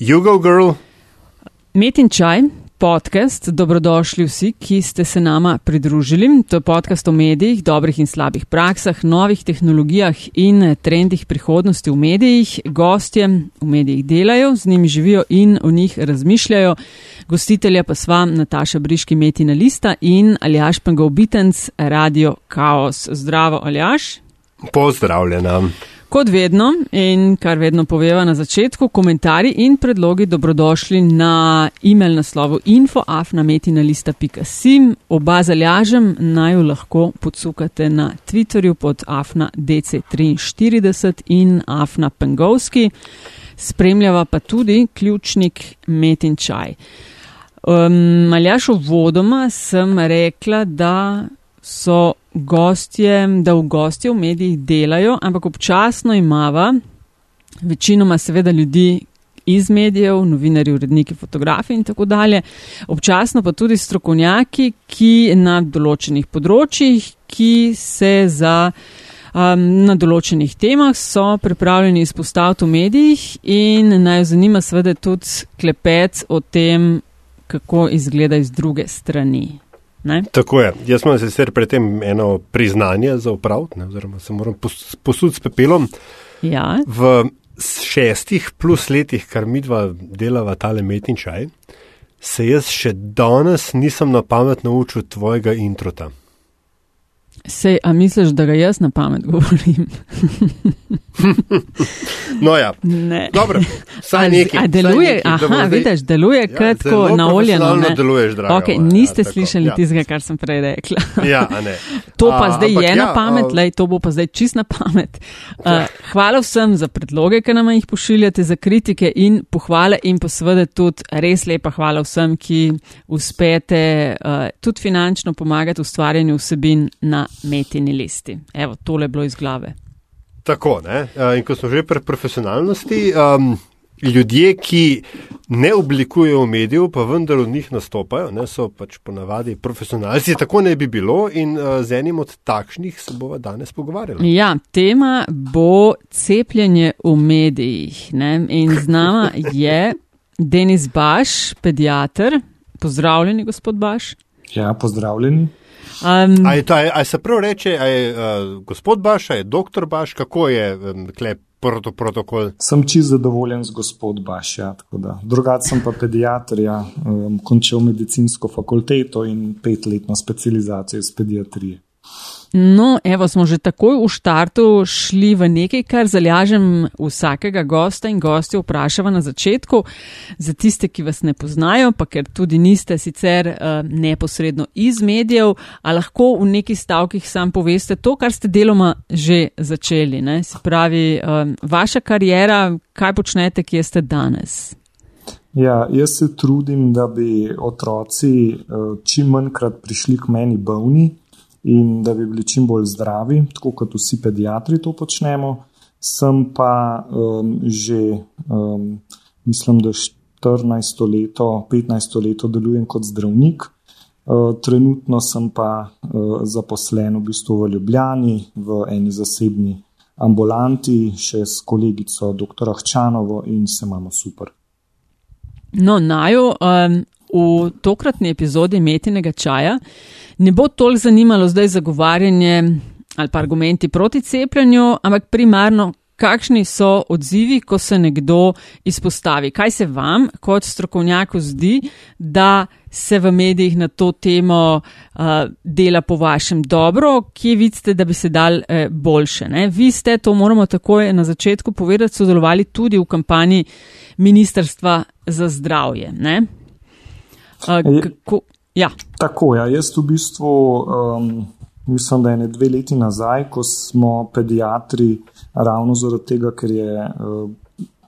Jugo Girl. Metin čaj, podcast, dobrodošli vsi, ki ste se nama pridružili. To je podcast o medijih, dobrih in slabih praksah, novih tehnologijah in trendih prihodnosti v medijih. Gostje v medijih delajo, z njimi živijo in o njih razmišljajo. Gostitelja pa sva Nataša Briški, Metina Lista in Aljaš Pengov Bitens, Radio Chaos. Zdravo, Aljaš. Pozdravljena. Kot vedno in kar vedno poveva na začetku, komentarji in predlogi dobrodošli na e-mail naslovu infoafnametinalista.sim. Oba zalažem, naj jo lahko podsukate na Twitterju pod afnadc43 in afnapengovski. Spremljava pa tudi ključnik Metin Čaj. Um, Maljašo vodoma sem rekla, da so gostje, da v gostje v medijih delajo, ampak občasno imava večinoma seveda ljudi iz medijev, novinari, uredniki, fotografi in tako dalje, občasno pa tudi strokovnjaki, ki na določenih področjih, ki se za um, na določenih temah so pripravljeni izpostaviti v medijih in naj zanima seveda tudi klepet o tem, kako izgleda iz druge strani. Ne? Tako je. Jaz imam sicer pred tem eno priznanje za upravljanje, oziroma se moram posuditi s pepelom. Ja. V šestih plus letih, kar mi dva delava tale metin čaj, se jaz še danes nisem na pamet naučil tvojega introta. Sej, a misliš, da ga jaz na pamet govorim? no, ja. Ne. Dobro, saj nekaj. A deluje, nekaj, aha, zdaj, vidiš, deluje ja, kot ko na oljeno. Ne deluješ, drago. Okay, moja, niste ja, slišali ja. tistega, kar sem prej rekla. ja, a ne. To pa A, zdaj ampak je ja, na pamet, a- lej, to bo pa zdaj čist na pamet. Uh, hvala vsem za predloge, ki nam jih pošiljate, za kritike in pohvale in pa seveda tudi res lepa hvala vsem, ki uspete uh, tudi finančno pomagati ustvarjanju vsebin na metini listi. Evo, tole je bilo iz glave. Tako, ne. In ko smo že pri profesionalnosti, um, ljudje, ki ne oblikujejo medijev, pa vendar v njih nastopajo, ne, so pač ponavadi profesionalci, tako ne bi bilo in uh, z enim od takšnih se bova danes pogovarjali. Ja, tema bo cepljenje v medijih. Ne? In z nama je Denis Baš, pediater. Pozdravljeni, gospod Baš. Ja, pozdravljeni. Um, A, je to, a, je- a se prav reče, a je uh, gospod Baš, a je doktor Baš, kako je um, klep proto, protokol? Sem čist zadovoljen z gospod Bašja. Drugače sem pa pediater, ja, um, končal medicinsko fakulteto in petletno specializacijo iz pediatrije. No, evo, smo že takoj v štartu šli v nekaj, kar zalažem vsakega gosta in gostja vprašava na začetku. Za tiste, ki vas ne poznajo, pa ker tudi niste sicer uh, neposredno iz medijev, a lahko v neki stavkih sam poveste to, kar ste deloma že začeli. Ne? Se pravi, um, vaša karijera, kaj počnete, kje ste danes? Ja, jaz se trudim, da bi otroci uh, čim manjkrat prišli k meni bolni in da bi bili čim bolj zdravi, tako kot vsi pediatri to počnemo. Sem pa um, že, um, mislim, da 14 leto, 15 leto delujem kot zdravnik. Uh, trenutno sem pa uh, zaposlen v bistvu v Ljubljani, v eni zasebni ambulanti, še s kolegico dr. Hčanovo in se imamo super. No, naju um, v tokratni epizodi Metinega čaja ne bo toliko zanimalo zdaj zagovarjanje ali pa argumenti proti cepljenju, ampak primarno, kakšni so odzivi, ko se nekdo izpostavi. Kaj se vam kot strokovnjaku zdi, da se v medijih na to temo uh, dela po vašem dobro, kje vidite, da bi se dal eh, boljše. Ne? Vi ste, to moramo takoj na začetku povedati, sodelovali tudi v kampanji Ministrstva za zdravje. Ne? Uh, kako, ja. Tako, ja, jaz v bistvu um, mislim, da je ne dve leti nazaj, ko smo pediatri ravno zaradi tega, ker je uh,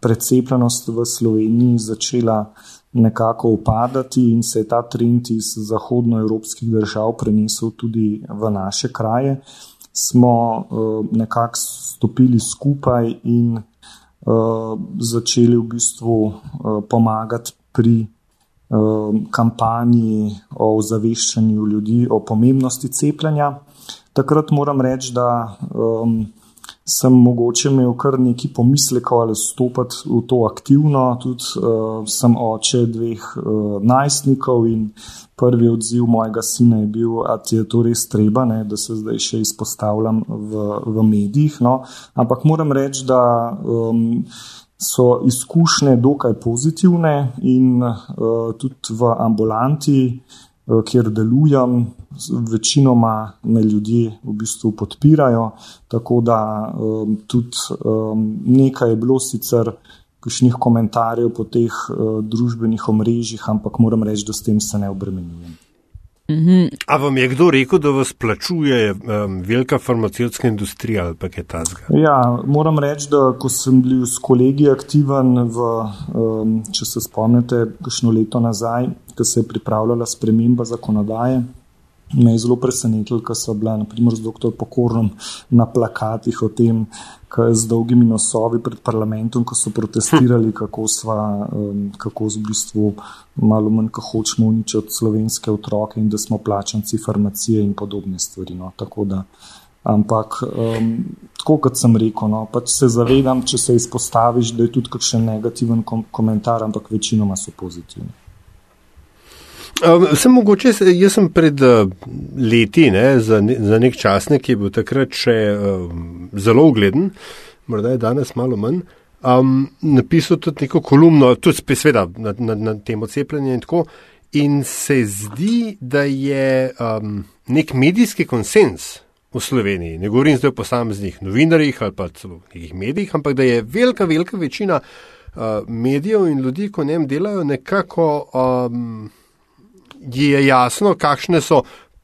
precepljenost v Sloveniji začela nekako upadati in se je ta trend iz zahodnoevropskih držav prenesel tudi v naše kraje, smo uh, nekako stopili skupaj in uh, začeli v bistvu uh, pomagati pri kampanji o ozaveščanju ljudi o pomembnosti cepljenja. Takrat moram reči, da um, sem mogoče imel kar neki pomislekov ali stopiti v to aktivno. Tudi uh, sem oče dveh uh, najstnikov in prvi odziv mojega sina je bil, da je to res treba, ne, da se zdaj še izpostavljam v, v medijih. No. Ampak moram reči, da. Um, So izkušnje dokaj pozitivne, in uh, tudi v ambulanti, uh, kjer delujem, večinoma me ljudje v bistvu podpirajo. Tako da um, tudi um, nekaj je bilo sicer kakšnih komentarjev po teh uh, družbenih omrežjih, ampak moram reči, da s tem se ne obremenjujem. Mhm. A vam je kdo rekel, da vas plačuje um, velika farmacevtska industrija ali pa kaj tasga? Ja, moram reči, da ko sem bil s kolegi aktiven, v, um, če se spomnite, kakšno leto nazaj, ko se je pripravljala sprememba zakonodaje, me je zelo presenetilo, ker so bila naprimer z dr. Pokornom na plakatih o tem, z dolgimi nosovi pred parlamentom, ko so protestirali, kako, sva, um, kako v bistvu malo manj, ko hočemo uničiti slovenske otroke in da smo plačanci farmacije in podobne stvari. No. Tako da, ampak, um, tako kot sem rekel, no, pač se zavedam, če se izpostaviš, da je tudi kakšen negativen kom komentar, ampak večinoma so pozitivni. Um, sem mogoče, jaz sem pred uh, leti ne, za, ne, za nek časnik, ki je bil takrat še um, zelo ugleden, morda je danes malo manj, um, napisal tudi neko kolumno, tudi spesveda na, na, na temo cepljenja in tako. In se zdi, da je um, nek medijski konsens v Sloveniji, ne govorim zdaj o posameznih novinarjih ali pa celo nekih medijih, ampak da je velika, velika večina uh, medijev in ljudi, ko njem delajo, nekako. Um, je jasno, kakšne so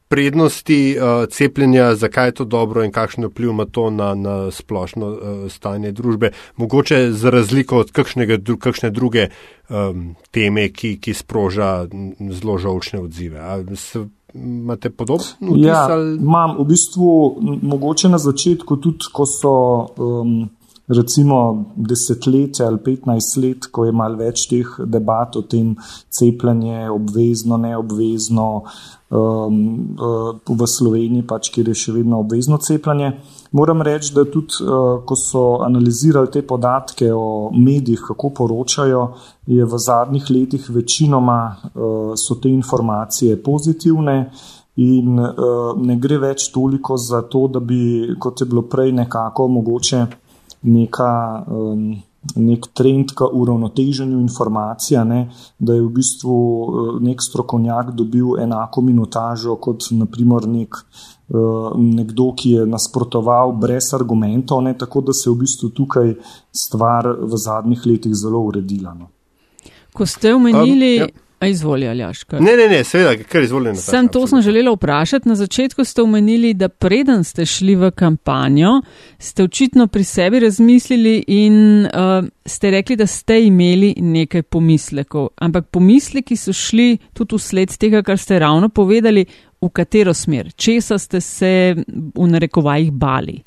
prednosti uh, cepljenja, zakaj je to dobro in kakšen vpliv ima to na, na splošno uh, stanje družbe. Mogoče za razliko od kakšnega, dru, kakšne druge um, teme, ki, ki sproža zelo žalčne odzive. Imate podobno? Ja, imam v bistvu mogoče na začetku tudi, ko so. Um, recimo desetletje ali 15 let, ko je malo več teh debat o tem cepljenje, obvezno, neobvezno, um, uh, v Sloveniji, pač, kjer je še vedno obvezno cepljenje. Moram reči, da tudi, uh, ko so analizirali te podatke o medijih, kako poročajo, je v zadnjih letih večinoma uh, so te informacije pozitivne. In uh, ne gre več toliko za to, da bi, kot je bilo prej, nekako mogoče neka, um, nek trend k uravnoteženju informacije, ne, da je v bistvu uh, nek strokovnjak dobil enako minutažo kot naprimer nek, uh, nekdo, ki je nasprotoval brez argumentov, ne, tako da se je v bistvu tukaj stvar v zadnjih letih zelo uredila. No. Ko ste omenili. Um, ja. Izvoli, Aljaš. Kar. Ne, ne, ne, seveda, kar izvoljeno. Sem to sem želela vprašati. Na začetku ste omenili, da preden ste šli v kampanjo, ste očitno pri sebi razmislili in uh, ste rekli, da ste imeli nekaj pomislekov. Ampak pomisleki so šli tudi vsled tega, kar ste ravno povedali, v katero smer, česa ste se v narekovajih bali.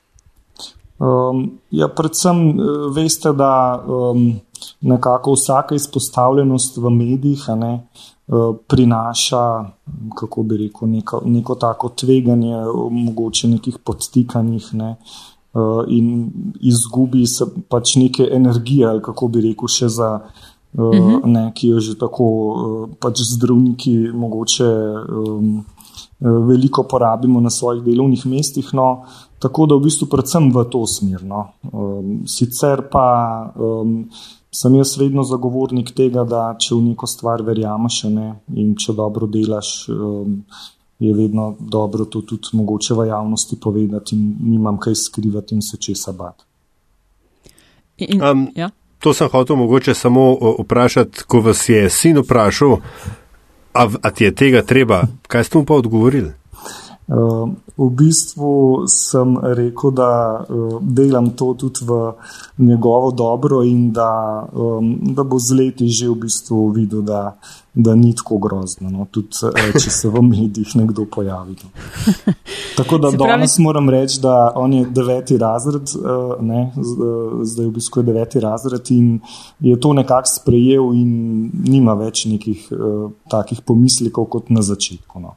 Um, ja, predvsem eh, veste, da. Um, nekako vsaka izpostavljenost v medijih ne, eh, prinaša, kako bi rekel, neko, neko tako tveganje, mogoče nekih podtikanjih ne, eh, in izgubi se pač neke energije, ali kako bi rekel, še za. Uh, ne, ki jo že tako pač zdravniki mogoče um, veliko porabimo na svojih delovnih mestih. No, tako da v bistvu predvsem v to smer. No. Um, sicer pa um, sem jaz vedno zagovornik tega, da če v neko stvar verjameš ne, in če dobro delaš, um, je vedno dobro to tudi mogoče v javnosti povedati in nimam kaj skrivati in se česa bati. Um, ja? To sem hotel mogoče samo vprašati, ko vas je sin vprašal, a, a ti je tega treba, kaj ste mu pa odgovorili? Ehm, v bistvu sem rekel, da eh, delam to tudi v njegovo dobro in da, ehm, da bo z leti že v bistvu videl, da, da ni tako grozno, no? tudi eh, če se v medijih nekdo pojavi. No. Tako da danes moram reči, da on je deveti razred, eh, ne? zdaj v bistvu je deveti razred in je to nekako sprejel in nima več nekih takih pomislikov kot na začetku. No.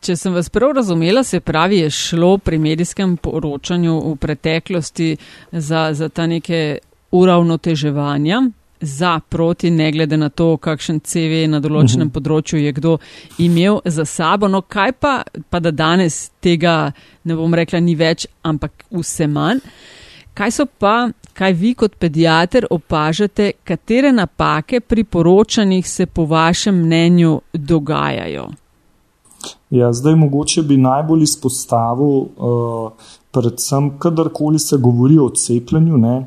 če sem vas prav razumela, se pravi, je šlo pri medijskem poročanju v preteklosti za, za ta neke uravnoteževanja. Za, proti, ne glede na to, kakšen CV na določenem uh mhm. -huh. področju je kdo imel za sabo. No, kaj pa, pa da danes tega, ne bom rekla, ni več, ampak vse manj. Kaj so pa, kaj vi kot pediater opažate, katere napake pri poročanjih se po vašem mnenju dogajajo? Ja, zdaj mogoče bi najbolj izpostavil, uh, predvsem, kadarkoli se govori o cepljenju, ne,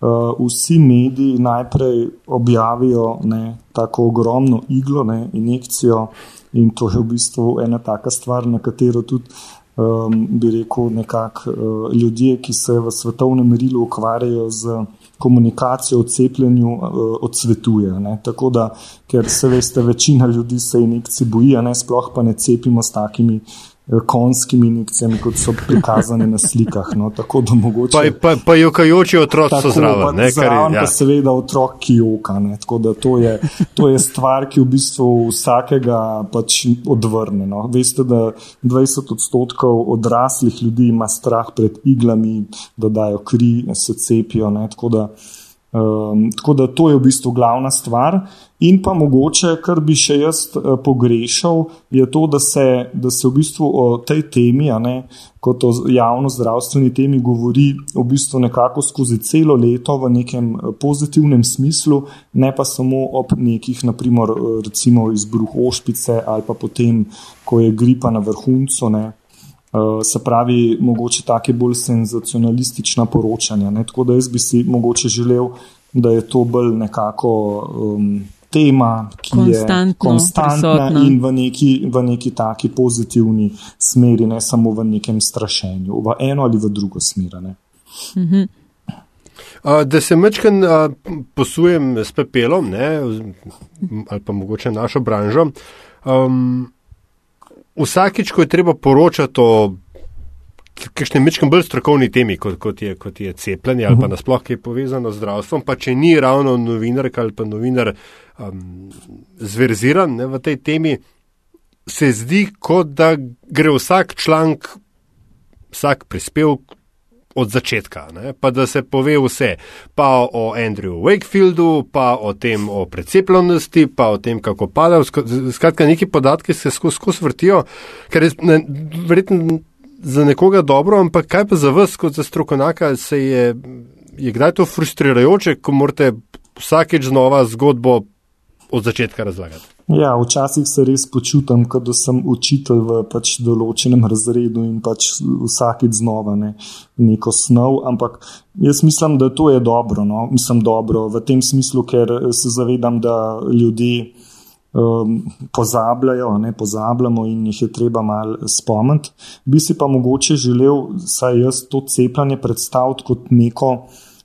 uh, vsi mediji najprej objavijo ne, tako ogromno iglo, ne, injekcijo in to je v bistvu ena taka stvar, na katero tudi um, bi rekel, nekako uh, ljudje, ki se v svetovnem merilu ukvarjajo z komunikacijo o cepljenju, uh, odsvetuje. Ne? Tako da, ker se veste, večina ljudi se injekcij boji, ne sploh pa ne cepimo s takimi konskimi injekcijami, kot so prikazane na slikah. No, tako da mogoče. Pa, pa, pa jokajoči otroci so zraven. Ne, kar je. Ja. Pa seveda otrok, ki joka. Ne, tako da to je, to je stvar, ki v bistvu vsakega pač odvrne. No. Veste, da 20 odstotkov odraslih ljudi ima strah pred iglami, da dajo kri, se cepijo. Ne, tako da Um, tako da to je v bistvu glavna stvar. In pa mogoče, kar bi še jaz uh, pogrešal, je to, da se, da se v bistvu o tej temi, ne, kot o javno-zdravstveni temi, govori v bistvu nekako skozi celo leto v nekem eh, pozitivnem smislu, ne pa samo ob nekih, naprimer, eh, recimo izbruh ošpice ali pa potem, ko je gripa na vrhuncu. Ne. Uh, se pravi, mogoče take bolj senzacionalistična poročanja. Ne? Tako da jaz bi si mogoče želel, da je to bolj nekako um, tema, ki je konstantna in v neki, v neki taki pozitivni smeri, ne samo v nekem strašenju, v eno ali v drugo smer. Mhm. Uh, da se mečken posujem s pepelom, ne, ali pa mogoče našo branžo. Um, vsakič, ko je treba poročati o kakšnem mečkem bolj strokovni temi, kot, kot, je, kot je cepljenje ali pa mhm. nasploh, ki je povezano z zdravstvom, pa če ni ravno novinar ali pa novinar um, zverziran ne, v tej temi, se zdi, kot da gre vsak članek, vsak prispevek od začetka, ne? pa da se pove vse, pa o Andrewu Wakefieldu, pa o tem o precepljenosti, pa o tem, kako pada. Skratka, neki podatki se skozi skos vrtijo, ker je ne, verjetno za nekoga dobro, ampak kaj pa za vas, kot za strokovnjaka, se je, je kdaj to frustrirajoče, ko morate vsakeč znova zgodbo od začetka razlagati? Ja, včasih se res počutim, kot da sem učitelj v pač določenem razredu in pač vsakeč znova ne, neko snov. Ampak jaz mislim, da to je dobro. No? Mislim dobro v tem smislu, ker se zavedam, da ljudje um, pozabljajo, ne pozabljamo in jih je treba malo spomniti. Bi si pa mogoče želel, saj jaz to cepljanje predstaviti kot neko,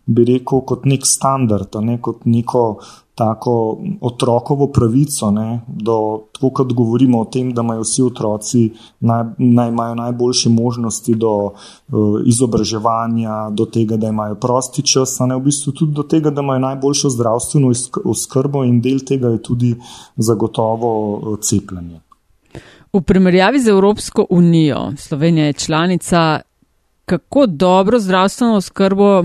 bi rekel, kot nek standard, ne kot neko tako otrokovo pravico, ne, do, tako kot govorimo o tem, da imajo vsi otroci naj, naj imajo najboljše možnosti do uh, izobraževanja, do tega, da imajo prosti čas, a ne v bistvu tudi do tega, da imajo najboljšo zdravstveno oskrbo in del tega je tudi zagotovo uh, cepljenje. V primerjavi z Evropsko unijo, Slovenija je članica, kako dobro zdravstveno oskrbo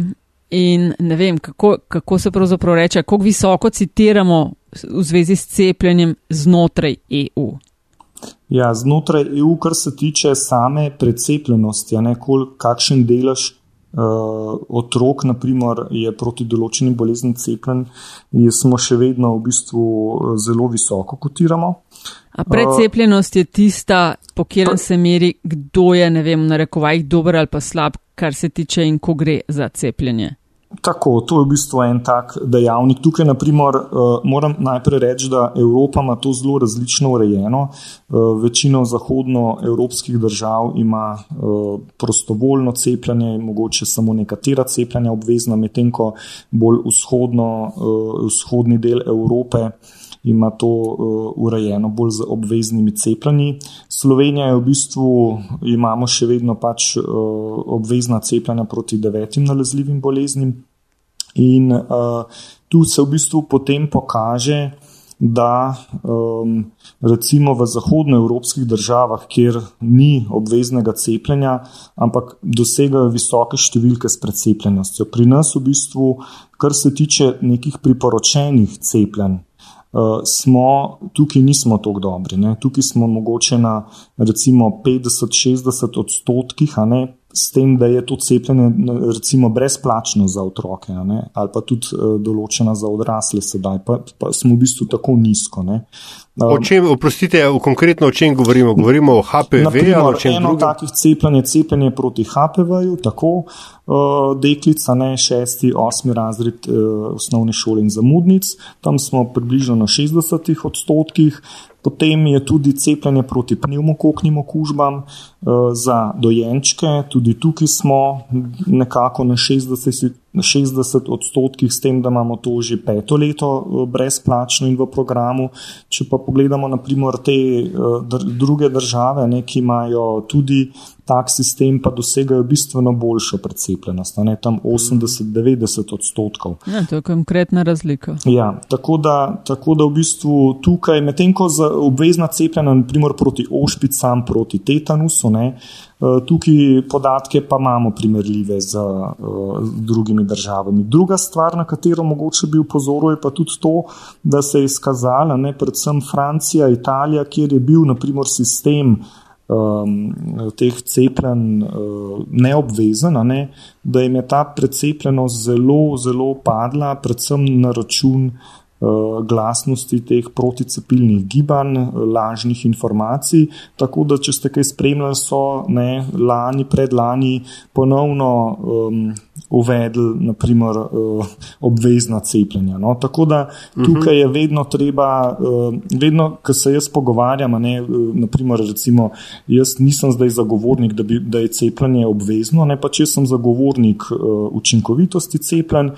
In ne vem, kako, kako se pravzaprav reče, kako visoko citiramo v zvezi s cepljenjem znotraj EU. Ja, znotraj EU, kar se tiče same precepljenosti, ne, kol, kakšen delež uh, otrok naprimer, je proti določenim boleznim cepljen, smo še vedno v bistvu eh, zelo visoko kotiramo. A precepljenost je tista, po katerem se meri, kdo je, ne vem, na rekovajih dober ali pa slab, kar se tiče in ko gre za cepljenje. Tako, to je v bistvu en tak dejavnik. Tukaj, naprimer, uh, moram najprej reči, da Evropa ima to zelo različno urejeno. Uh, večina zahodnoevropskih držav ima uh, prostovoljno cepljenje, mogoče samo nekatera cepljenja obvezna, medtem ko bolj vzhodno, vzhodni del Evrope ima to uh, urejeno bolj z obveznimi cepljenji. Slovenija je v bistvu, imamo še vedno pač uh, obvezna cepljenja proti devetim nalezljivim boleznim. In uh, tu se v bistvu potem pokaže, da um, recimo v zahodnoevropskih državah, kjer ni obveznega cepljenja, ampak dosegajo visoke številke s precepljenostjo. Pri nas v bistvu, kar se tiče nekih priporočenih cepljenj, uh, smo tukaj nismo tako dobri. Ne? Tukaj smo mogoče na recimo 50-60 odstotkih, a ne s tem, da je to cepljenje recimo brezplačno za otroke ali pa tudi uh, določena za odrasle sedaj, pa, pa smo v bistvu tako nizko. Ne. O čem, oprostite, konkretno o čem govorimo? Govorimo o HPV? Naprimer, o čem eno drugem? takih cepljenj je cepljenje proti HPV-ju, tako uh, deklica, ne šesti, osmi razred uh, osnovne šole in zamudnic, tam smo približno na 60 odstotkih. Potem je tudi cepljenje proti pneumokoknim okužbam za dojenčke, tudi tukaj smo nekako na 60, 60 odstotkih, s tem, da imamo to že peto leto uh, brezplačno in v programu. Če pa pogledamo, naprimer, te uh, dr druge države, ne, ki imajo tudi tak sistem pa dosegajo bistveno boljšo precepljenost, ne tam 80-90 odstotkov. Ja, to je konkretna razlika. Ja, tako, da, tako da v bistvu tukaj, medtem ko za obvezna cepljenja, naprimer proti ošpicam, proti tetanusu, ne, eh, tukaj podatke pa imamo primerljive z uh, drugimi državami. Druga stvar, na katero mogoče bi upozoril, je pa tudi to, da se je izkazala, ne, predvsem Francija, Italija, kjer je bil naprimer sistem um, teh cepljenj uh, neobvezen, ne, da jim je ta precepljenost zelo, zelo padla, predvsem na račun Eh, glasnosti teh proticepilnih gibanj, lažnih informacij. Tako da, če ste kaj spremljali, so ne, lani, predlani ponovno um, uvedli naprimer, uh, obvezna cepljenja. No. Tako da tukaj je vedno treba, uh, vedno, ko se jaz pogovarjam, ne, uh, naprimer, recimo, jaz nisem zdaj zagovornik, da, bi, da je cepljenje obvezno, ne pa če sem zagovornik uh, učinkovitosti cepljenj.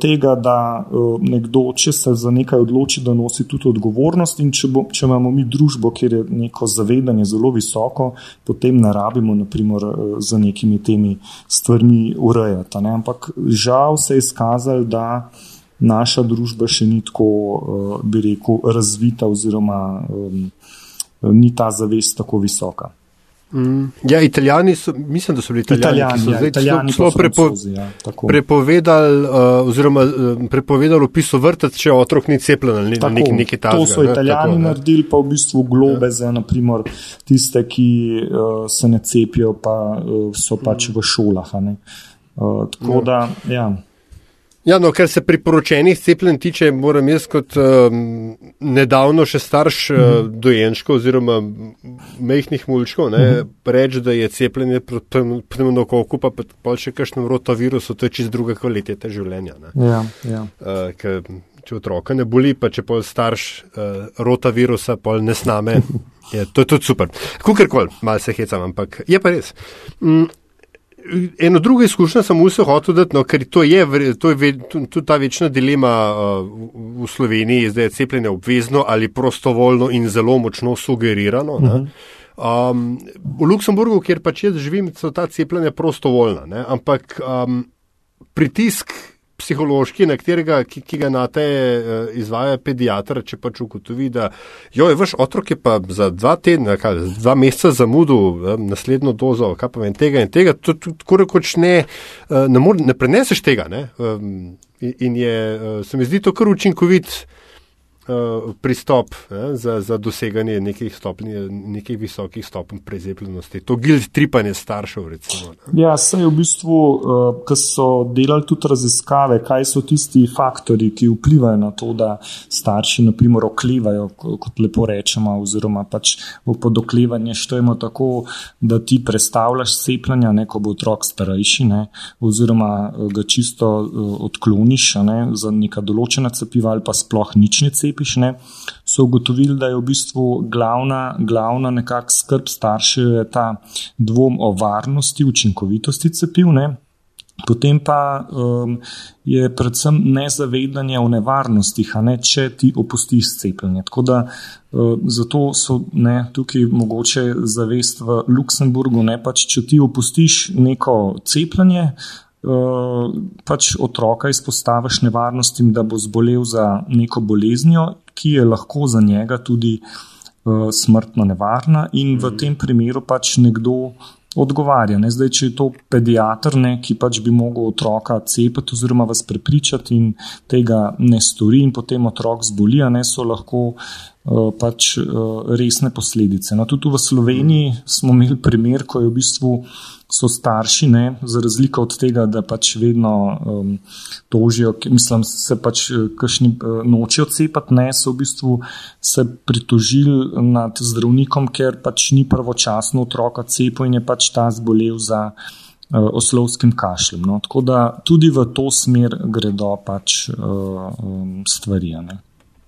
Tega, da nekdo, če se za nekaj odloči, da nosi tudi odgovornost, in če, bo, če imamo mi družbo, kjer je neko zavedanje zelo visoko, potem ne rabimo, naprimer, za nekimi temi stvarmi urejati. Ne? Ampak žal se je izkazalo, da naša družba še ni tako, bi rekel, razvita, oziroma um, ni ta zavest tako visoka. Mm. Ja, italijani so, mislim, da so bili italijani, italijani ki so ja, zdaj italijani celo prepo, ja, prepovedali, uh, oziroma uh, prepovedali opiso vrtec, če otrok ni cepljen ali tako, nek, nekaj takega. To so italijani tako, naredili, pa v bistvu globe ja. za naprimer, tiste, ki uh, se ne cepijo, pa uh, so pač v šolah. Uh, tako ja. da, ja. Ja, no, kar se priporočenih cepljenj tiče, moram jaz kot um, nedavno še starš uh, mhm. dojenčkov oziroma mehkih mulčkov mhm. reči, da je cepljenje proti pneumokoku, pa pa še kakšnem rotavirusu, to je čist druga kvaliteta življenja. Ja, ja. Uh, ker, če otroka ne boli, pa če pol starš uh, rotavirusa, pol ne sname, je to je tudi super. Kukorkoli, malo se hecam, ampak je pa res. Mm, eno drugo izkušnjo sem vse hotel dati, no, ker to je, to je tudi ta večna dilema uh, v Sloveniji, zdaj je cepljenje obvezno ali prostovoljno in zelo močno sugerirano. Uh -huh. um, v Luksemburgu, kjer pač jaz živim, so ta cepljenja prostovoljna, ne? ampak um, pritisk psihološki, na katerega, ki, ki ga na te uh, izvaja pediatr, če pač ugotovi, da jo je vaš otrok je pa za dva tedna, kaj, dva meseca zamudil uh, naslednjo dozo, kaj pa vem tega in tega, to tako rekoč ne, uh, ne, ne preneseš tega. Ne? Um, in, je, se mi zdi to kar učinkovit. Uh, pristop eh, za, za doseganje nekih, stopni, nekih visokih stopenj prezepljenosti. To gild tripanje staršev. Recimo, ja, se je v bistvu, uh, ko so delali tudi raziskave, kaj so tisti faktori, ki vplivajo na to, da starši naprimer oklevajo, kot lepo rečemo, oziroma pač v podoklevanje štojemo tako, da ti predstavljaš cepljenja, ne, ko bo otrok starejši, ne, oziroma ga čisto uh, odkloniš ne, za neka določena cepiva ali pa sploh nič ne cepiš cepiš, ne, so ugotovili, da je v bistvu glavna, glavna nekakšna skrb staršev ta dvom o varnosti, učinkovitosti cepiv. Ne. Potem pa um, je predvsem nezavedanje o nevarnostih, a ne če ti opustiš cepljenje. Tako da uh, zato so ne, tukaj mogoče zavest v Luksemburgu, ne pač, če ti opustiš neko cepljenje, pač otroka izpostaviš nevarnostim, da bo zbolel za neko boleznjo, ki je lahko za njega tudi uh, smrtno nevarna, in v tem primeru pač nekdo odgovarja. Ne? Zdaj, če je to pediatr, ne, ki pač bi mogel otroka cepiti oziroma vas prepričati in tega ne stori, in potem otrok zboli, ne so lahko uh, pač uh, resne posledice. No, tudi v Sloveniji smo imeli primer, ko je v bistvu so starši, ne, za razliko od tega, da pač vedno um, tožijo, mislim, se pač eh, kašni nočejo cepati, ne, so v bistvu se pritožili nad zdravnikom, ker pač ni pravočasno otroka cepo in je pač ta zbolel za uh, oslovskim kašljem. No. Tako da tudi v to smer gredo pač uh, um, stvari. Ne.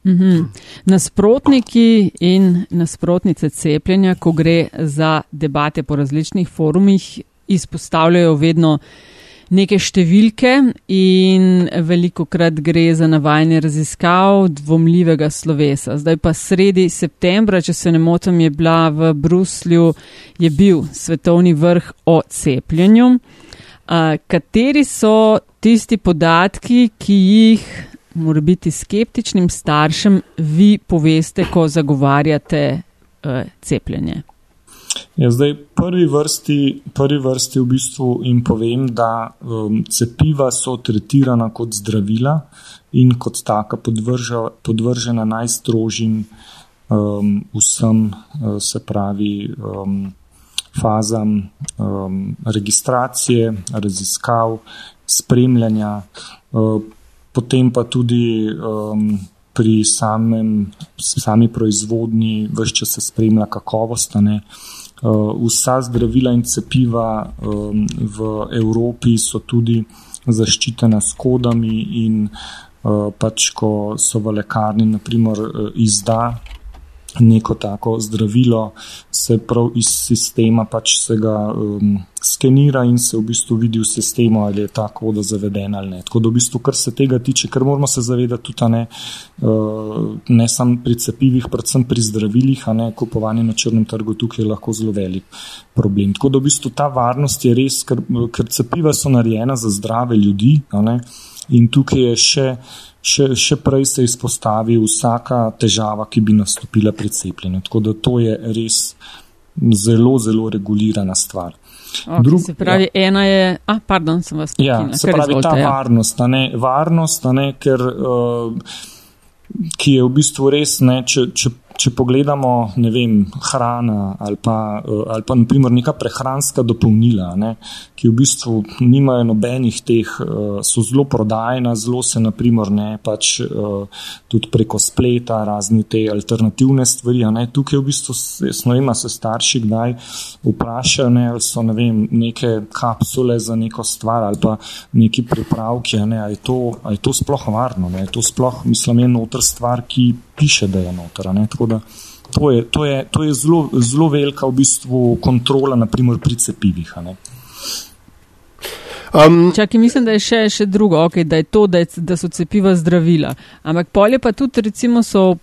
Mhm. Nasprotniki in nasprotnice cepljenja, ko gre za debate po različnih forumih, izpostavljajo vedno neke številke in veliko krat gre za navajanje raziskav dvomljivega slovesa. Zdaj pa sredi septembra, če se ne motim, je bila v Bruslju, je bil svetovni vrh o cepljenju. Uh, kateri so tisti podatki, ki jih mora biti skeptičnim staršem vi poveste, ko zagovarjate uh, cepljenje? Ja, zdaj, prvi vrsti, prvi vrsti v bistvu jim povem, da um, cepiva so tretirana kot zdravila in kot taka podvrža, podvržena najstrožjim um, vsem, uh, se pravi, um, fazam um, registracije, raziskav, spremljanja, uh, potem pa tudi. Um, Pri samem, sami proizvodnji, vse čas se spremlja kakovost. Uh, Uh, vsa zdravila in cepiva um, v Evropi so tudi zaščitena s kodami, in uh, pač, ko so v lekarni, naprimer, uh, izda neko tako zdravilo, se prav iz sistema pač se ga um, skenira in se v bistvu vidi v sistemu, ali je ta koda zavedena ali ne. Tako da v bistvu, kar se tega tiče, ker moramo se zavedati tudi, ne, uh, ne samo pri cepivih, predvsem pri zdravilih, a ne kupovanje na črnem trgu, tukaj je lahko zelo velik problem. Tako da v bistvu ta varnost je res, ker, ker cepiva so narejena za zdrave ljudi, ne. In tukaj je še, še, še prej se izpostavi vsaka težava, ki bi nastopila pri cepljenju. Tako da to je res zelo, zelo regulirana stvar. Okay, Drug, se pravi, ja. ena je, a, pardon, sem vas ja, se pravi, izvolite, ta ja. varnost, ne, varnost, ne, ker, uh, ki je v bistvu res, ne, če, če če pogledamo, ne vem, hrana ali pa, eh, ali pa naprimer neka prehranska dopolnila, ne, ki v bistvu nimajo nobenih teh, eh, so zelo prodajna, zelo se naprimer ne, pač eh, tudi preko spleta, razni te alternativne stvari. Ne, tukaj v bistvu, ne vem, se starši kdaj vprašajo, ne, ali so ne vem, neke kapsule za neko stvar ali pa neki pripravki, ne, ali je ali je to sploh varno, ne, je to sploh, mislim, je notr stvar, ki piše, da je noter. Da to je, to je, to je zelo, zelo velika v bistvu kontrola, naprimer pri cepivih. Um, Čakaj, mislim, da je še, še drugo, okay, da, je to, da, je, da so cepiva zdravila. Ampak polje pa tudi, recimo, so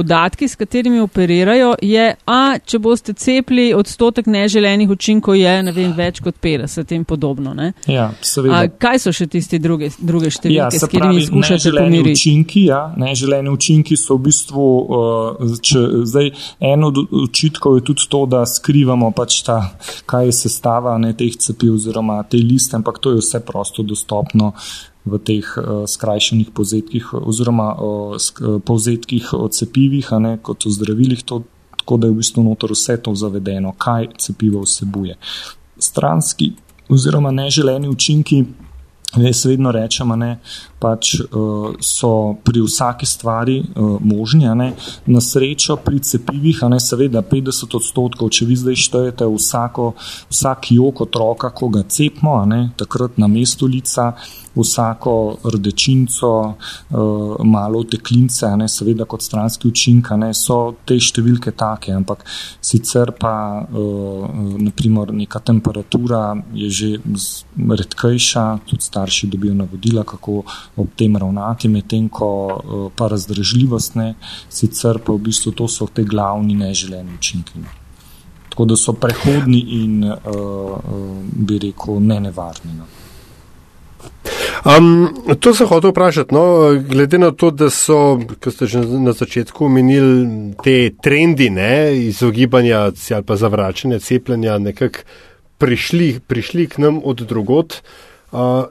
podatki, s katerimi operirajo, je, a če boste cepili, odstotek neželenih učinkov je vem, več kot 50 in podobno. Ja, a, kaj so še tiste druge, druge številke, ja, s katerimi skušate pomiriti? Učinki, ja, neželeni učinki so v bistvu, uh, če, zdaj, en od očitkov je tudi to, da skrivamo pač ta, kaj je sestava ne, teh cepiv oziroma te liste, ampak to je vse prosto dostopno. Uh, v teh uh, skrajšenih povzetkih, oziroma uh, povzetkih o cepivih, ne kot o zdravilih, to, tako da je v bistvu notor vse to zavedeno, kaj cepivo vsebuje. Stranski oziroma neželeni učinki, jaz vedno rečem, ne, pač uh, so pri vsaki stvari uh, možni. Na srečo pri cepivih, ne seveda 50 odstotkov, če vi zdaj štejete vsako, vsak jok otroka, ko ga cepimo, ne, takrat na mestu lica, vsako rdečinco, uh, malo teklince, ne, seveda kot stranski učink, ne, so te številke take, ampak sicer pa uh, naprimer neka temperatura je že redkejša, tudi starši dobijo navodila, kako ob tem ravnati, medtem ko uh, pa razdražljivost ne, sicer pa v bistvu to so te glavni neželeni učinki. Ne. Tako da so prehodni in, uh, uh, bi rekel, ne nevarni. No. Um, to sem hotel vprašati. No, glede na to, da so, kot ste že na začetku omenili, te trendi ne, izogibanja ali pa zavračanja cepljenja nekako prišli, prišli k nam od drugot. Uh,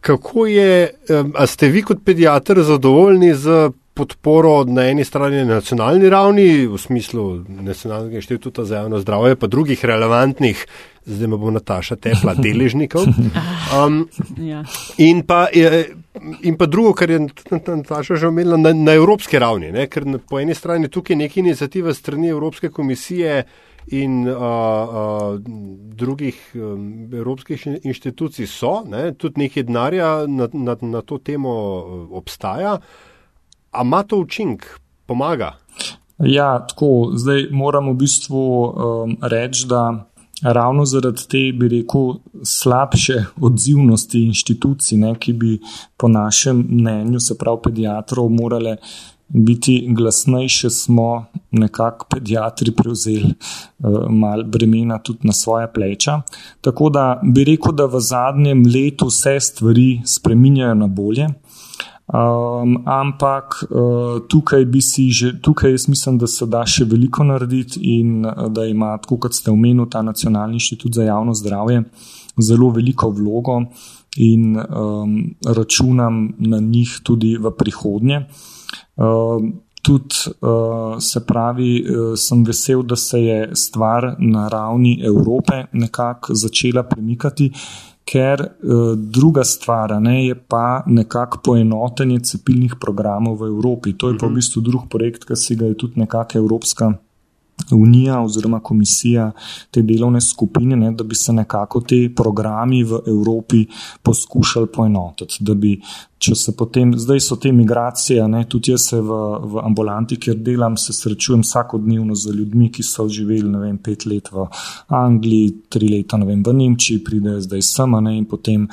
kako je, um, a ste vi kot pediatr zadovoljni z podporo na eni strani na nacionalni ravni, v smislu Nacionalnega inštituta za javno zdravje, pa drugih relevantnih, zdaj me bo Nataša tepla, deležnikov. Um, ja. in, pa, in pa drugo, kar je Nataša že omenila, na, na evropski ravni, ne? ker po eni strani tukaj neka inicijativa strani Evropske komisije in uh, uh, drugih um, evropskih inštitucij so, ne? tudi nekaj denarja na, na, na to temo obstaja. A ima to učinek, pomaga? Ja, tako. Zdaj moramo v bistvu um, reči, da ravno zaradi te, bi rekel, slabše odzivnosti inštitucij, ne, ki bi po našem mnenju, se pravi pediatrov, morale biti glasnejše, smo nekako pediatri prevzeli uh, malo bremena tudi na svoje pleča. Tako da bi rekel, da v zadnjem letu vse stvari spreminjajo na bolje. Um, ampak uh, tukaj bi si že, tukaj jaz mislim, da se da še veliko narediti in uh, da ima, tako kot ste omenili, ta Nacionalni inštitut za javno zdravje zelo veliko vlogo in um, računam na njih tudi v prihodnje. Um, tudi uh, se pravi, uh, sem vesel, da se je stvar na ravni Evrope nekako začela premikati ker uh, druga stvar ne, je pa nekako poenotenje cepilnih programov v Evropi. To je pa v mhm. bistvu drug projekt, ki si ga je tudi nekakšna Evropska unija oziroma komisija te delovne skupine, ne, da bi se nekako te programi v Evropi poskušali poenotiti, da bi če se potem, zdaj so te migracije, ne, tudi jaz se v, v ambulanti, kjer delam, se srečujem vsakodnevno z ljudmi, ki so živeli, ne vem, pet let v Angliji, tri leta, ne vem, v Nemčiji, pridejo zdaj sama, ne, in potem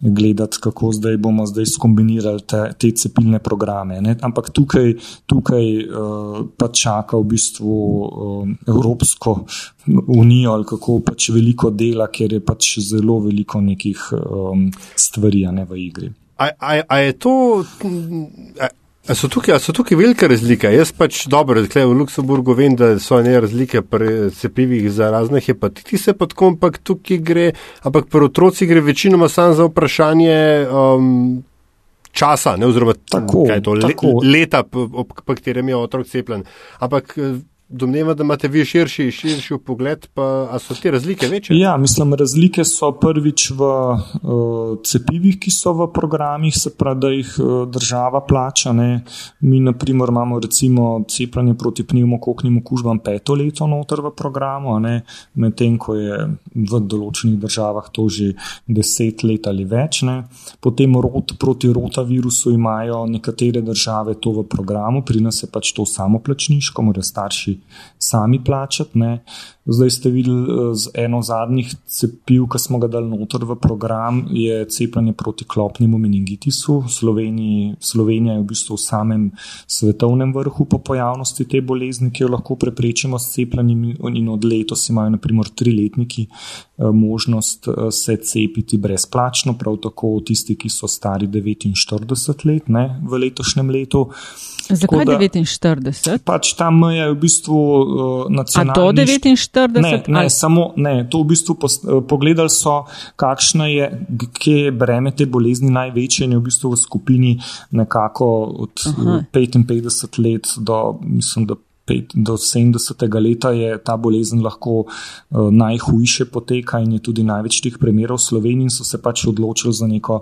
gledati, kako zdaj bomo zdaj skombinirali te, te cepilne programe. Ne. Ampak tukaj, tukaj uh, pa čaka v bistvu uh, Evropsko unijo ali kako pač veliko dela, ker je pač zelo veliko nekih um, stvari ne, v igri. A, a, a je to. A, a so, tukaj, so tukaj velike razlike? Jaz pač dobro, da v Luksemburgu vem, da so ne razlike pri cepivih za razne hepatitise, pa tako, ampak tukaj gre, ampak pri otroci gre večinoma samo za vprašanje. Um, Časa, ne, oziroma tako, to, le, leta, po katerem je otrok cepljen. Ampak Domneva, da imate vi širši, širši pogled, pa so te razlike večje? Ja, mislim, razlike so prvič v uh, cepivih, ki so v programih, se pravi, da jih uh, država plača. Ne. Mi, na primer, imamo recimo cepljenje proti pnevmokoknim okužbam peto leto noter v programu, medtem ko je v določenih državah to že deset let ali več. Ne. Potem rot, proti rotavirusu imajo nekatere države to v programu, pri nas je pač to samoplačniško, morajo starši sami plačati. Ne. Zdaj ste videli eh, z eno zadnjih cepiv, ki smo ga dali noter v program, je cepljenje proti klopnemu meningitisu. Sloveniji, Slovenija je v bistvu v samem svetovnem vrhu po pojavnosti te bolezni, ki jo lahko preprečimo s cepljenjem in od letos imajo naprimer triletniki eh, možnost eh, se cepiti brezplačno, prav tako tisti, ki so stari 49 let ne, v letošnjem letu. Zakaj da, 49? Pač ta meja je v bistvu uh, nacionalna. Do 49? Ne, ne, samo ne. To v bistvu pos, uh, pogledali so, kakšna je, kje je breme te bolezni največje in je v bistvu v skupini nekako od uh, 55 let do, mislim, da. Do 70. leta je ta bolezen lahko uh, najhujše poteka in je tudi največ teh primerov v Sloveniji, in so se pač odločili za neko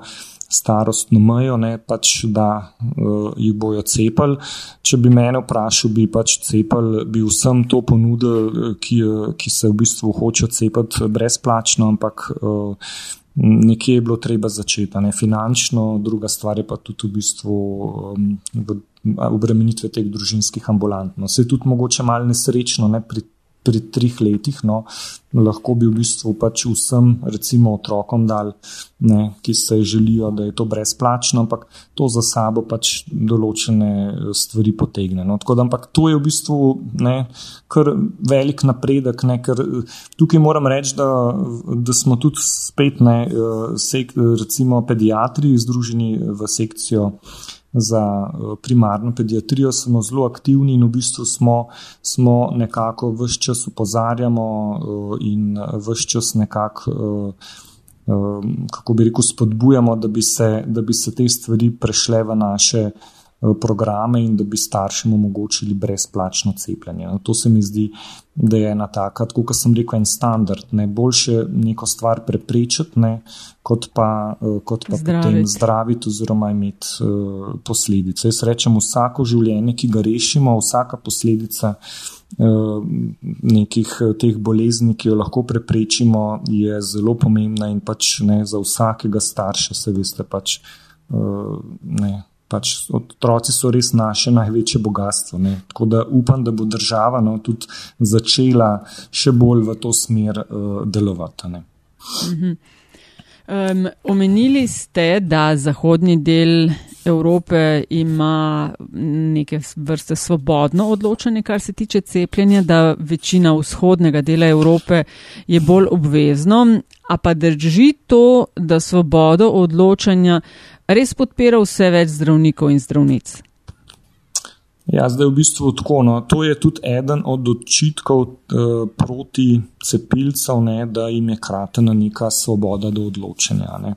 starostno mejo, ne, pač, da uh, jih bojo cepili. Če bi mene vprašal, bi pač cepili, bi vsem to ponudil, eh, ki, ki se v bistvu hočejo cepiti brezplačno, ampak uh, nekje je bilo treba začeti, ne finančno, druga stvar je pa tudi v bistvu. Um, v, Obremenitve teh družinskih ambulant. No, se je tudi mogoče malo nesrečno ne, pri pri treh letih. No, lahko bi v bistvu pač vsem, recimo otrokom, dal, ne, ki se želijo, da je to brezplačno, ampak to za sabo pač določene stvari potegne. No. Tako da, ampak to je v bistvu ne, kar velik napredek, ne, ker tukaj moram reči, da, da smo tudi spet, ne, sek, recimo, pediatri združeni v sekcijo za eh, primarno pediatrijo, smo zelo aktivni in v bistvu smo, smo nekako vse čas upozarjamo eh, in vse čas nekako. Eh, kako bi rekel, spodbujamo, da bi, se, da bi se te stvari prešle v naše uh, Eh, programe in da bi staršem omogočili brezplačno cepljenje. No, to se mi zdi, da je ena taka, tako kot sem rekel, en standard. Ne boljše neko stvar preprečiti, ne, kot pa, eh, kot pa zdraviti. potem zdraviti oziroma imeti uh, posledice. Jaz rečem, vsako življenje, ki ga rešimo, vsaka posledica. Nekih teh bolezni, ki jo lahko preprečimo, je zelo pomembna, in pač ne za vsakega starša, se veste, pač ne, pač otroci so res naše največje bogatstvo. Ne. Tako da upam, da bo država no, tudi začela še bolj v to smer uh, delovati. Um, omenili ste, da zahodni del Evrope ima neke vrste svobodno odločanje, kar se tiče cepljenja, da večina vzhodnega dela Evrope je bolj obvezno. A pa drži to, da svobodo odločanja res podpira vse več zdravnikov in zdravnic. Ja, zdaj v bistvu tako. No. To je tudi eden od očitkov eh, proti cepilcev, ne, da jim je kratena neka svoboda do odločanja. Ne.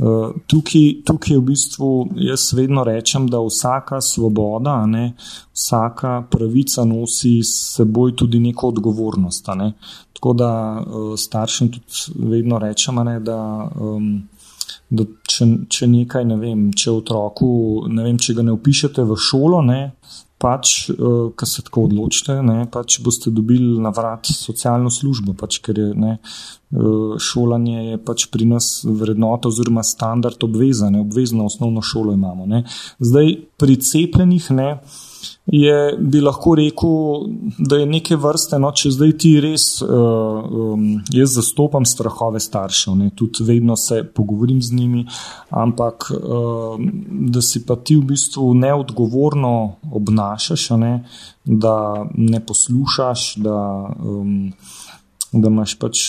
Uh, tukaj, tukaj v bistvu jaz vedno rečem, da vsaka svoboda, ne, vsaka pravica nosi s seboj tudi neko odgovornost. Ne. Tako da uh, staršem tudi vedno rečem, ne, da um, da če, če nekaj, ne vem, če otroku, ne vem, če ga ne upišete v šolo, ne, pač, uh, eh, kar se tako odločite, ne, pač boste dobili na vrat socialno službo, pač, ker je ne, šolanje je pač pri nas vrednota oziroma standard obvezane, obvezno osnovno šolo imamo. Ne. Zdaj, pri cepljenih, ne, je, bi lahko rekel, da je neke vrste, no, če zdaj ti res, uh, um, jaz zastopam strahove staršev, ne, tudi vedno se pogovorim z njimi, ampak uh, da si pa ti v bistvu neodgovorno obnašaš, ne, da ne poslušaš, da. Um, da imaš pač,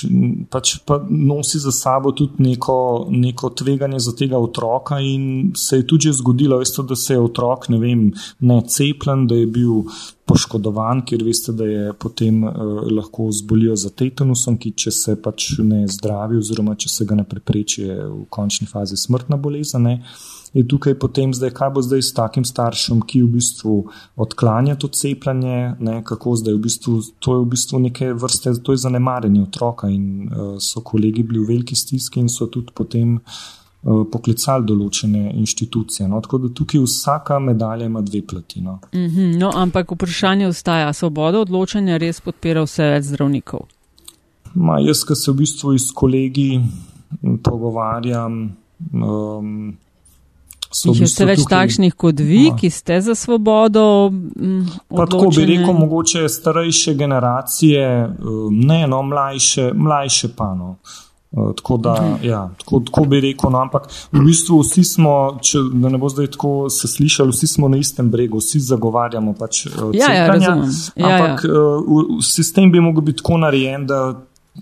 pač pa nosi za sabo tudi neko, neko tveganje za tega otroka. In se je tudi zgodilo, veste, da se je otrok ne, vem, ne cepljen, da je bil poškodovan, ker veste, da je potem eh, lahko zbolijo za tetanusom, ki če se pač ne zdravi, oziroma če se ga ne prepreči, je v končni fazi smrtna bolezen. Ne je tukaj potem zdaj, kaj bo zdaj s takim staršem, ki v bistvu odklanja to cepljenje, ne, kako zdaj v bistvu, to je v bistvu neke vrste, to je zanemarjanje otroka in uh, so kolegi bili v veliki stiski in so tudi potem uh, poklicali določene inštitucije. No, tako da tukaj vsaka medalja ima dve plati. No. Mm -hmm, no, ampak vprašanje ostaja, svoboda odločanja res podpira vse več zdravnikov. Ma, jaz, ki se v bistvu s kolegi pogovarjam, um, So Jih je vse več tukaj, takšnih kot vi, no. ki ste za svobodo? Mm, tako bi rekel, mogoče starejše generacije, ne, no, mlajše, mlajše pa no. Uh, tako, da, okay. ja, tako, tako bi rekel, no, ampak v bistvu vsi smo, če ne bo zdaj tako se slišali, vsi smo na istem bregu, vsi zagovarjamo pač uh, ja, ja, ja, ampak ja, ja. Uh, sistem bi mogel biti tako narejen, da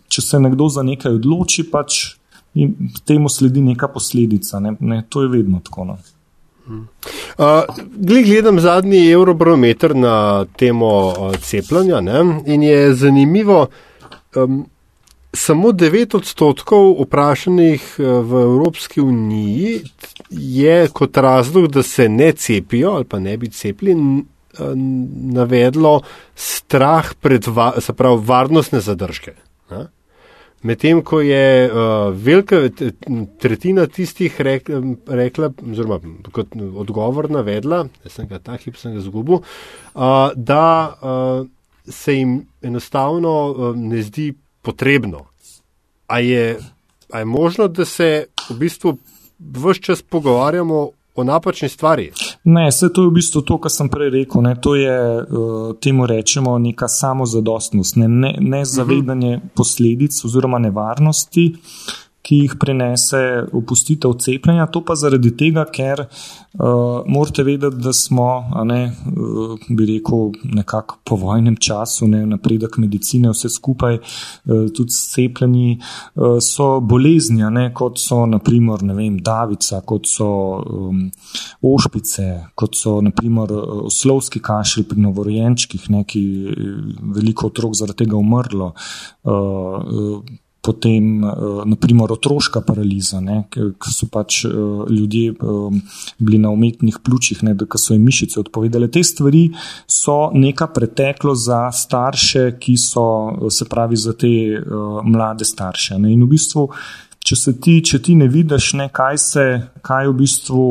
če se nekdo za nekaj odloči, pač in temu sledi neka posledica. Ne? Ne, to je vedno tako. No. Uh, gledam zadnji eurobarometer na temo uh, cepljenja ne? in je zanimivo, um, samo 9 odstotkov vprašanih uh, v Evropski uniji je kot razlog, da se ne cepijo ali pa ne bi cepili, uh, navedlo strah pred va varnostne zadržke. Ne? Medtem ko je uh, velika tretjina tistih rek, rekla, oziroma kot odgovor navedla, da sem ga ta hip sem ga zgubil, uh, da uh, se jim enostavno uh, ne zdi potrebno. A je, a je možno, da se v bistvu vse čas pogovarjamo o napačni stvari. Ne, vse to je v bistvu to, kar sem prej rekel. Ne, to je uh, temu rečemo neka samozadostnost, ne, ne, ne zavedanje posledic oziroma nevarnosti. Ki jih prenese opustitev cepljenja. To pa zaradi tega, ker uh, morate vedeti, da smo, ne, uh, bi rekel, nekako po vojnem času, ne, napredek medicine, vse skupaj, uh, tudi cepljeni, uh, so bolezni, ne, kot so naprimer vem, davica, kot so um, ošpice, kot so naprimer oslovski kašelj pri novorojenčkih, ki veliko otrok zaradi tega umrlo. Uh, uh, potem uh, naprimer otroška paraliza, ker so pač uh, ljudje um, bili na umetnih pljučih, da so jim mišice odpovedale. Te stvari so neka preteklo za starše, ki so, se pravi, za te mlade starše. Ne? In v bistvu, če ti, če ti ne vidiš, ne, kaj, se, kaj v bistvu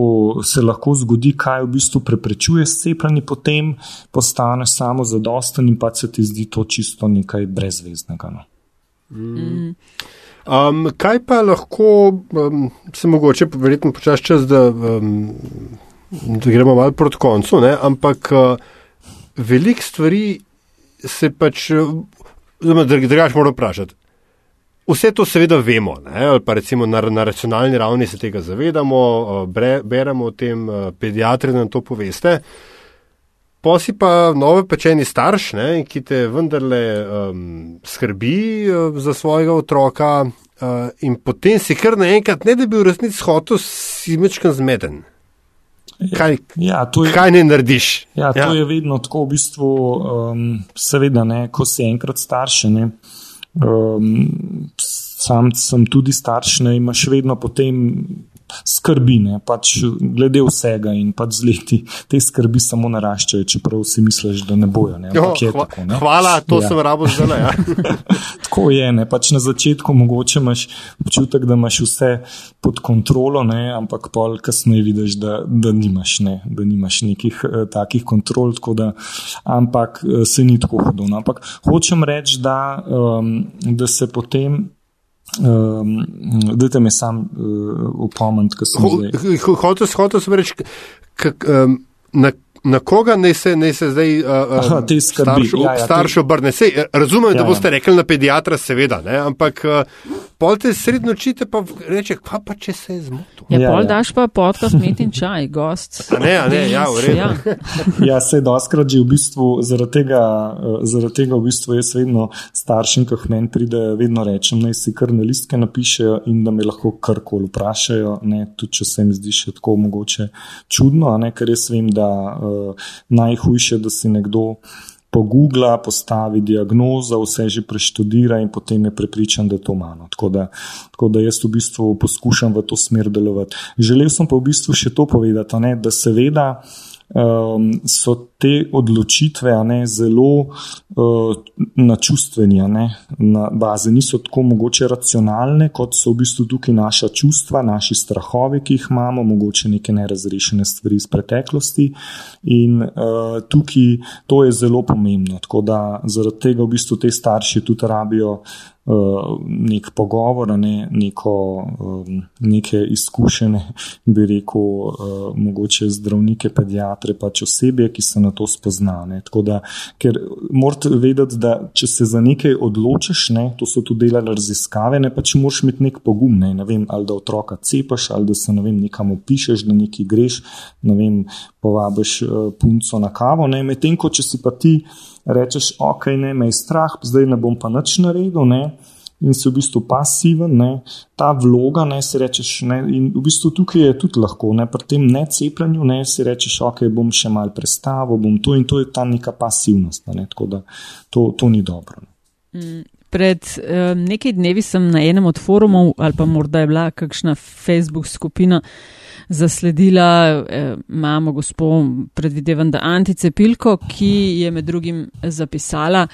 se lahko zgodi, kaj v bistvu preprečuje cepljenje, potem postaneš samo zadosten in pa se ti zdi to čisto nekaj brezveznega. No? Mm. Um, kaj pa lahko, um, se mogoče, verjetno počasi čas, da, um, da gremo malo proti koncu, ne? ampak uh, veliko stvari se pač, zelo drugače moramo vprašati. Vse to seveda vemo, ne? ali pa recimo na, na racionalni ravni se tega zavedamo, uh, bre, beremo o tem, uh, pediatri nam to poveste. Uh, Posi pa novo pečeni starš, ne, ki te vendarle um, skrbi uh, za svojega otroka, uh, in potem si kar naenkrat, ne da bi v resnici hotel, si mečkan zmeden. Kaj, ja, je, kaj ne narediš? Ja, to ja. je vedno tako, v bistvu, um, seveda, ne, ko si enkrat starš. Um, sam sem tudi starš, ne imaš vedno potem skrbi, ne, pač glede vsega in pač z leti te skrbi samo naraščajo, čeprav si misliš, da ne bojo. Ne, jo, je hva, tako, ne. Hvala, to ja. sem rabo zdaj. Ja. tako je, ne, pač na začetku mogoče imaš občutek, da imaš vse pod kontrolo, ne, ampak pol kasneje vidiš, da, da, nimaš, ne, da nimaš nekih eh, takih kontrol, da, ampak eh, se ni tako hodno. Ampak hočem reči, da, um, da se potem Um, Dajte mi sam uh, upomniti, kaj sem rekel. Hotel sem reči, um, na, na koga ne se, ne se zdaj uh, Aha, starši obrne. Razumem, ja, da boste ja. rekli na pediatra, seveda, ne, ampak uh, pol te srednjo čite, pa reče, kva pa če se je zmotil. Ja, ja, pol ja. daš pa podcast met in čaj, gost. A ne, a ne, ja, v redu. Ja, ja se doskrat že v bistvu, zaradi tega, eh, zaradi tega v bistvu jaz vedno staršim, ko meni pride, vedno rečem, naj si kar na listke napišejo in da me lahko karkoli vprašajo, ne, tudi če se jim zdi še tako mogoče čudno, ne, ker jaz vem, da uh, najhujše, da si nekdo pogoogla, postavi diagnozo, vse že preštudira in potem je prepričan, da je to malo. Tako, tako da jaz v bistvu poskušam v to smer delovati. Želel sem pa v bistvu še to povedati, ne, da seveda um, so te odločitve ne, zelo uh, na čustveni ne, na bazi, niso tako mogoče racionalne, kot so v bistvu tukaj naša čustva, naši strahovi, ki jih imamo, mogoče neke nerazrešene stvari iz preteklosti. In uh, tukaj to je zelo pomembno. Tako da zaradi tega v bistvu te starši tudi rabijo. Uh, nek pogovor, ne, neko, um, neke izkušene, bi rekel, uh, mogoče zdravnike, pediatre, pač osebe, ki se na to spoznane. Da, ker morate vedeti, da če se za nekaj odločiš, ne, to so tudi delali raziskave, ne pač moraš imeti nek pogum, ne, ne vem, ali da otroka cepaš, ali da se ne vem, nekam opišeš, da nekaj greš, ne vem, povabiš uh, punco na kavo. Medtem ko če si pa ti rečeš, ok, ne, me je strah, zdaj ne bom pa nič naredil, ne, in si v bistvu pasiven, ne, ta vloga, ne, si rečeš, ne, in v bistvu tukaj je tudi lahko, ne, pri tem necepljenju, ne, si rečeš, ok, bom še mal predstavil, bom to in to je ta neka pasivnost, ne, tako da to, to ni dobro. Mm. Pred um, nekaj dnevi sem na enem od forumov, ali pa morda je bila kakšna Facebook skupina, zasledila eh, mamo gospod, predvidevam, da Anticepilko, ki je med drugim zapisala,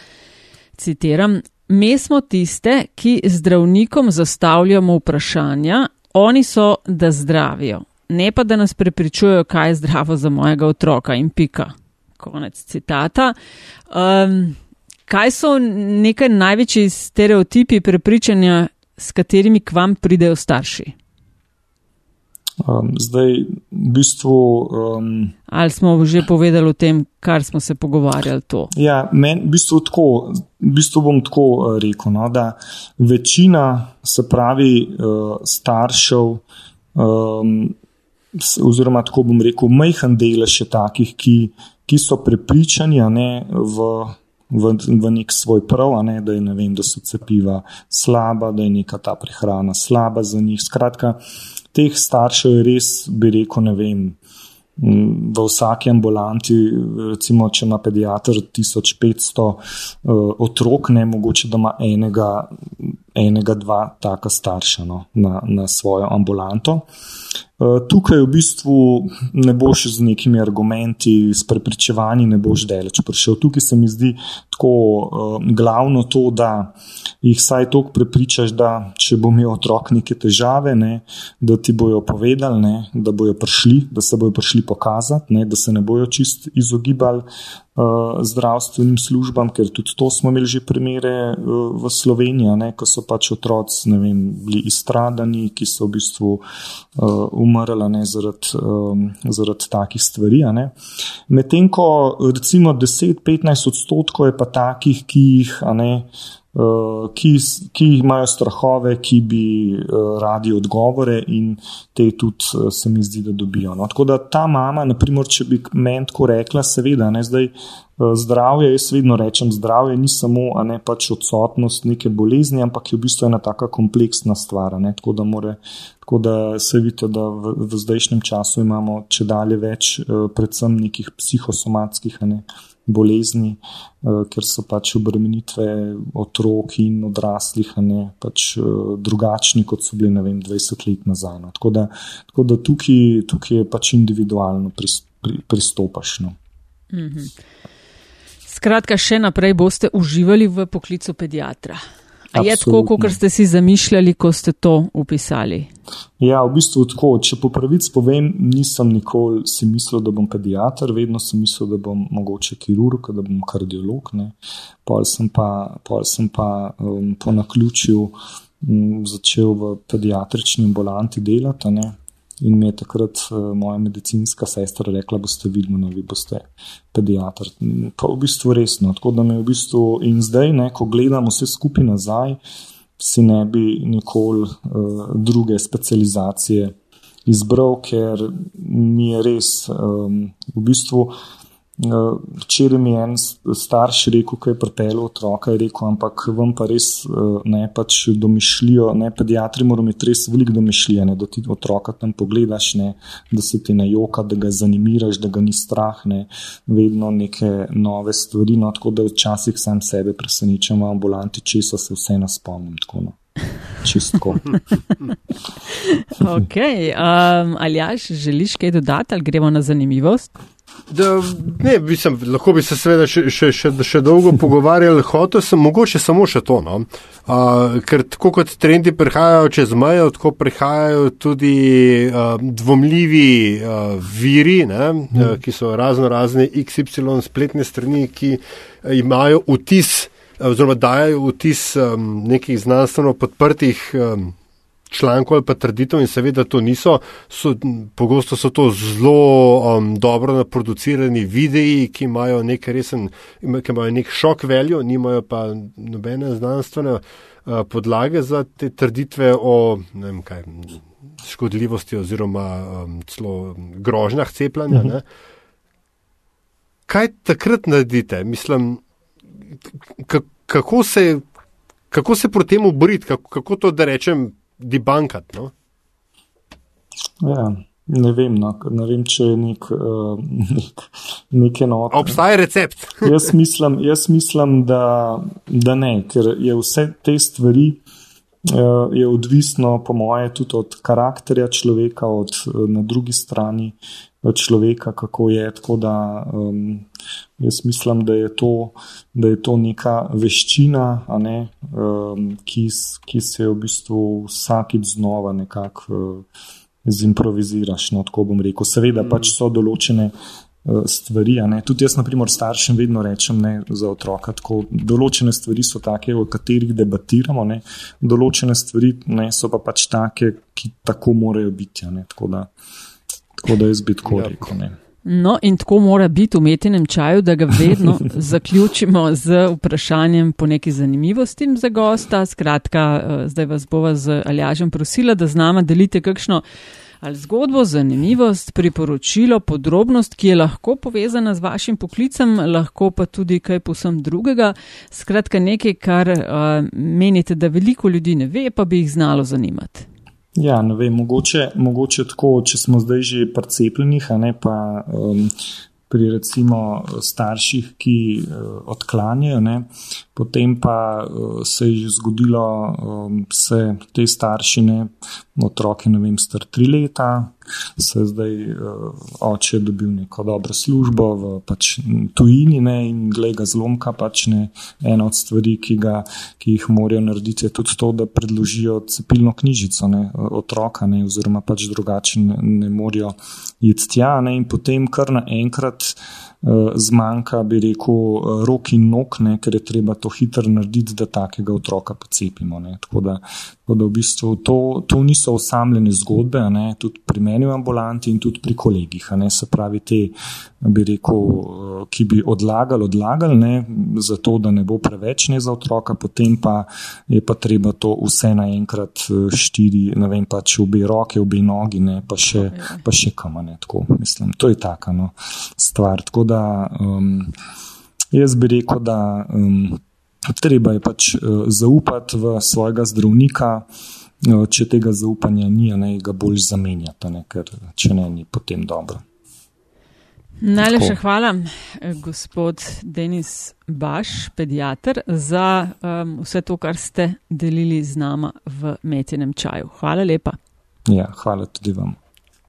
citiram, mi smo tiste, ki zdravnikom zastavljamo vprašanja, oni so, da zdravijo, ne pa da nas prepričujejo, kaj je zdravo za mojega otroka in pika. Konec citata. Um, kaj so nekaj največji stereotipi prepričanja, s katerimi k vam pridejo starši? Um, zdaj, v bistvu. Um, Ali smo že povedali o tem, kar smo se pogovarjali? To? Ja, men, v, bistvu tako, v bistvu bom tako uh, rekel, no, da večina, se pravi, uh, staršev, um, oziroma tako bom rekel, majhen delež je takih, ki, ki so prepričani ne, v. V, v nek svoj prav, ne, da, je, ne vem, da so cepiva slaba, da je neka ta prehrana slaba za njih. Skratka, teh staršev je res, bi rekel, ne vem. V vsaki ambulanti, recimo, če ima pediatr 1500 uh, otrok, ne mogoče, da ima enega, enega dva taka starša no, na, na svojo ambulanto. Uh, tukaj v bistvu ne boš z nekimi argumenti, s prepričevanji, ne boš daleč prišel. Tukaj se mi zdi tako uh, glavno to, da jih saj toliko prepričaš, da če bo imel otrok neke težave, ne, da ti bojo povedali, ne, da bojo prišli, da se bojo prišli pokazati, ne, da se ne bojo čist izogibali uh, zdravstvenim službam, ker tudi to smo imeli že primere uh, v Sloveniji, ne, ko so pač otroci vem, bili izstradani, ki so v bistvu uh, umrli ne, zaradi, um, zaradi takih stvari. Medtem ko recimo 10-15 odstotkov je pa takih, ki jih. Ne, ki, ki imajo strahove, ki bi uh, radi odgovore, in te tudi uh, se mi zdi, da dobijo. No. Tako da ta mama, naprimer, če bi meni tako rekla, seveda, ne zdaj. Zdravje, jaz vedno rečem, zdravje ni samo ne, pač odsotnost neke bolezni, ampak je v bistvu ena tako kompleksna stvar. Ne, tako, da more, tako da se vidite, da v, v zdajšnjem času imamo če dalje več, predvsem nekih psihosomatskih ne, bolezni, uh, ker so pač obremenitve otrok in odraslih ne, pač, uh, drugačni, kot so bili vem, 20 let nazaj. No. Tako da, tako da tukaj, tukaj je pač individualno pris, pri, pristopaš. No. -hmm. Skratka, še naprej boste uživali v poklicu pediatra. A je tako, kot ste si zamišljali, ko ste to upisali? Ja, v bistvu tako. Če po pravici povem, nisem nikoli si mislil, da bom pediater, vedno sem mislil, da bom mogoče kirurg, da bom kardiolog. Pol sem pa, pol sem pa um, po naključju um, začel v pediatrični ambulanti delati. In mi je takrat uh, moja medicinska sestra rekla, boste videli, da vi boste pediatr. Pa v bistvu resno. Tako da me v bistvu in zdaj, ne, ko gledam vse skupaj nazaj, si ne bi nikoli uh, druge specializacije izbral, ker mi je res um, v bistvu. Včeraj mi je en starš rekel, ko je pripeljal otroka, je rekel, ampak vam pa res eh, ne pač domišljijo, ne pediatri morajo imeti res veliko domišljije, ne, da ti otroka tam pogledaš, ne, da se ti najoka, da ga zanimiraš, da ga ni strah, ne, vedno neke nove stvari. No, tako da včasih sam sebe presenečam v ambulanti, česa se vse nas spomnim. Tako, no. Čistko. ok, um, ali jaš želiš kaj dodati, ali gremo na zanimivost? Da, ne, mislim, lahko bi se seveda še, še, še, še dolgo pogovarjali, hotel sem mogoče samo še to. No? Uh, ker tako kot trendi prihajajo čez mejo, tako prihajajo tudi uh, dvomljivi uh, viri, ne, mm. uh, ki so razno razne XY spletne strani, ki imajo vtis, oziroma dajo vtis um, nekih znanstveno podprtih. Um, člankov ali pa trditev in seveda to niso, so, pogosto so to zelo um, dobro naproducirani videi, ki imajo nek resen, ki imajo nek šok veljo, nimajo pa nobene znanstvene uh, podlage za te trditve o ne vem kaj, škodljivosti oziroma um, celo grožnjah cepljanja. Mhm. Kaj takrat naredite? Mislim, kako se, kako se proti temu boriti, kako, kako to, da rečem, debankati. No? Ja, ne, vem, no, ne vem, če je nek, uh, nek, nek enot. Obstaja recept. jaz mislim, jaz mislim da, da ne, ker je vse te stvari. Uh, je odvisno, po moje, tudi od karakterja človeka, od uh, na drugi strani človeka, kako je. Tako da um, jaz mislim, da je to, da je to neka veščina, ne, um, ki, ki se v bistvu vsakič znova nekako uh, zimproviziraš. No, tako bom rekel. Seveda mm. pač so določene. stvari. Tudi jaz, na primer, staršem vedno rečem ne, za otroka, tako določene stvari so take, o katerih debatiramo, ne, določene stvari ne, so pa pač take, ki tako morajo biti. Ne, tako, da, tako da jaz bi tako ja. rekel. No, in tako mora biti v metenem čaju, da ga vedno zaključimo z vprašanjem po neki zanimivosti za gosta. Skratka, eh, zdaj vas bova z Aljažem prosila, da z nama delite kakšno ali zgodbo, zanimivost, priporočilo, podrobnost, ki je lahko povezana z vašim poklicem, lahko pa tudi kaj posem drugega. Skratka, nekaj, kar uh, menite, da veliko ljudi ne ve, pa bi jih znalo zanimati. Ja, ne vem, mogoče, mogoče tako, če smo zdaj že pri cepljenih, a ne pa um, pri recimo starših, ki uh, odklanjajo, ne, potem pa uh, se je že zgodilo, um, se te staršine, otroke, ne vem, star tri leta, se je zdaj uh, oče dobil neko dobro službo v pač, tujini ne, in glede zlomka, pač ne ena od stvari, ki, ga, ki jih morajo narediti, je tudi to, da predložijo cepilno knjižico ne, otroka, ne, oziroma pač drugače ne, ne morajo iti tja ne, in potem kar naenkrat. Eh, zmanjka, bi rekel, eh, rok in nog, ne, ker je treba to hitro narediti, da takega otroka pocepimo. Tako da, tako da v bistvu to, to niso osamljene zgodbe, ne, tudi pri meni v ambulanti in tudi pri kolegih. Ne, se pravi, te, bi rekel, eh, ki bi odlagali, odlagali, ne, zato da ne bo preveč ne za otroka, potem pa je pa treba to vse naenkrat štiri, ne vem, pač obe roke, obe nogi, ne, pa še, pa še kamane. Tako, mislim, to je taka no, stvar. Tako da um, jaz bi rekel, da um, treba je pač uh, zaupati v svojega zdravnika, uh, če tega zaupanja ni, ne ga bolj zamenjati, ne, ker če ne, ni potem dobro. Najlepša hvala, gospod Denis Baš, pediatr, za um, vse to, kar ste delili z nama v metenem čaju. Hvala lepa. Ja, hvala tudi vam.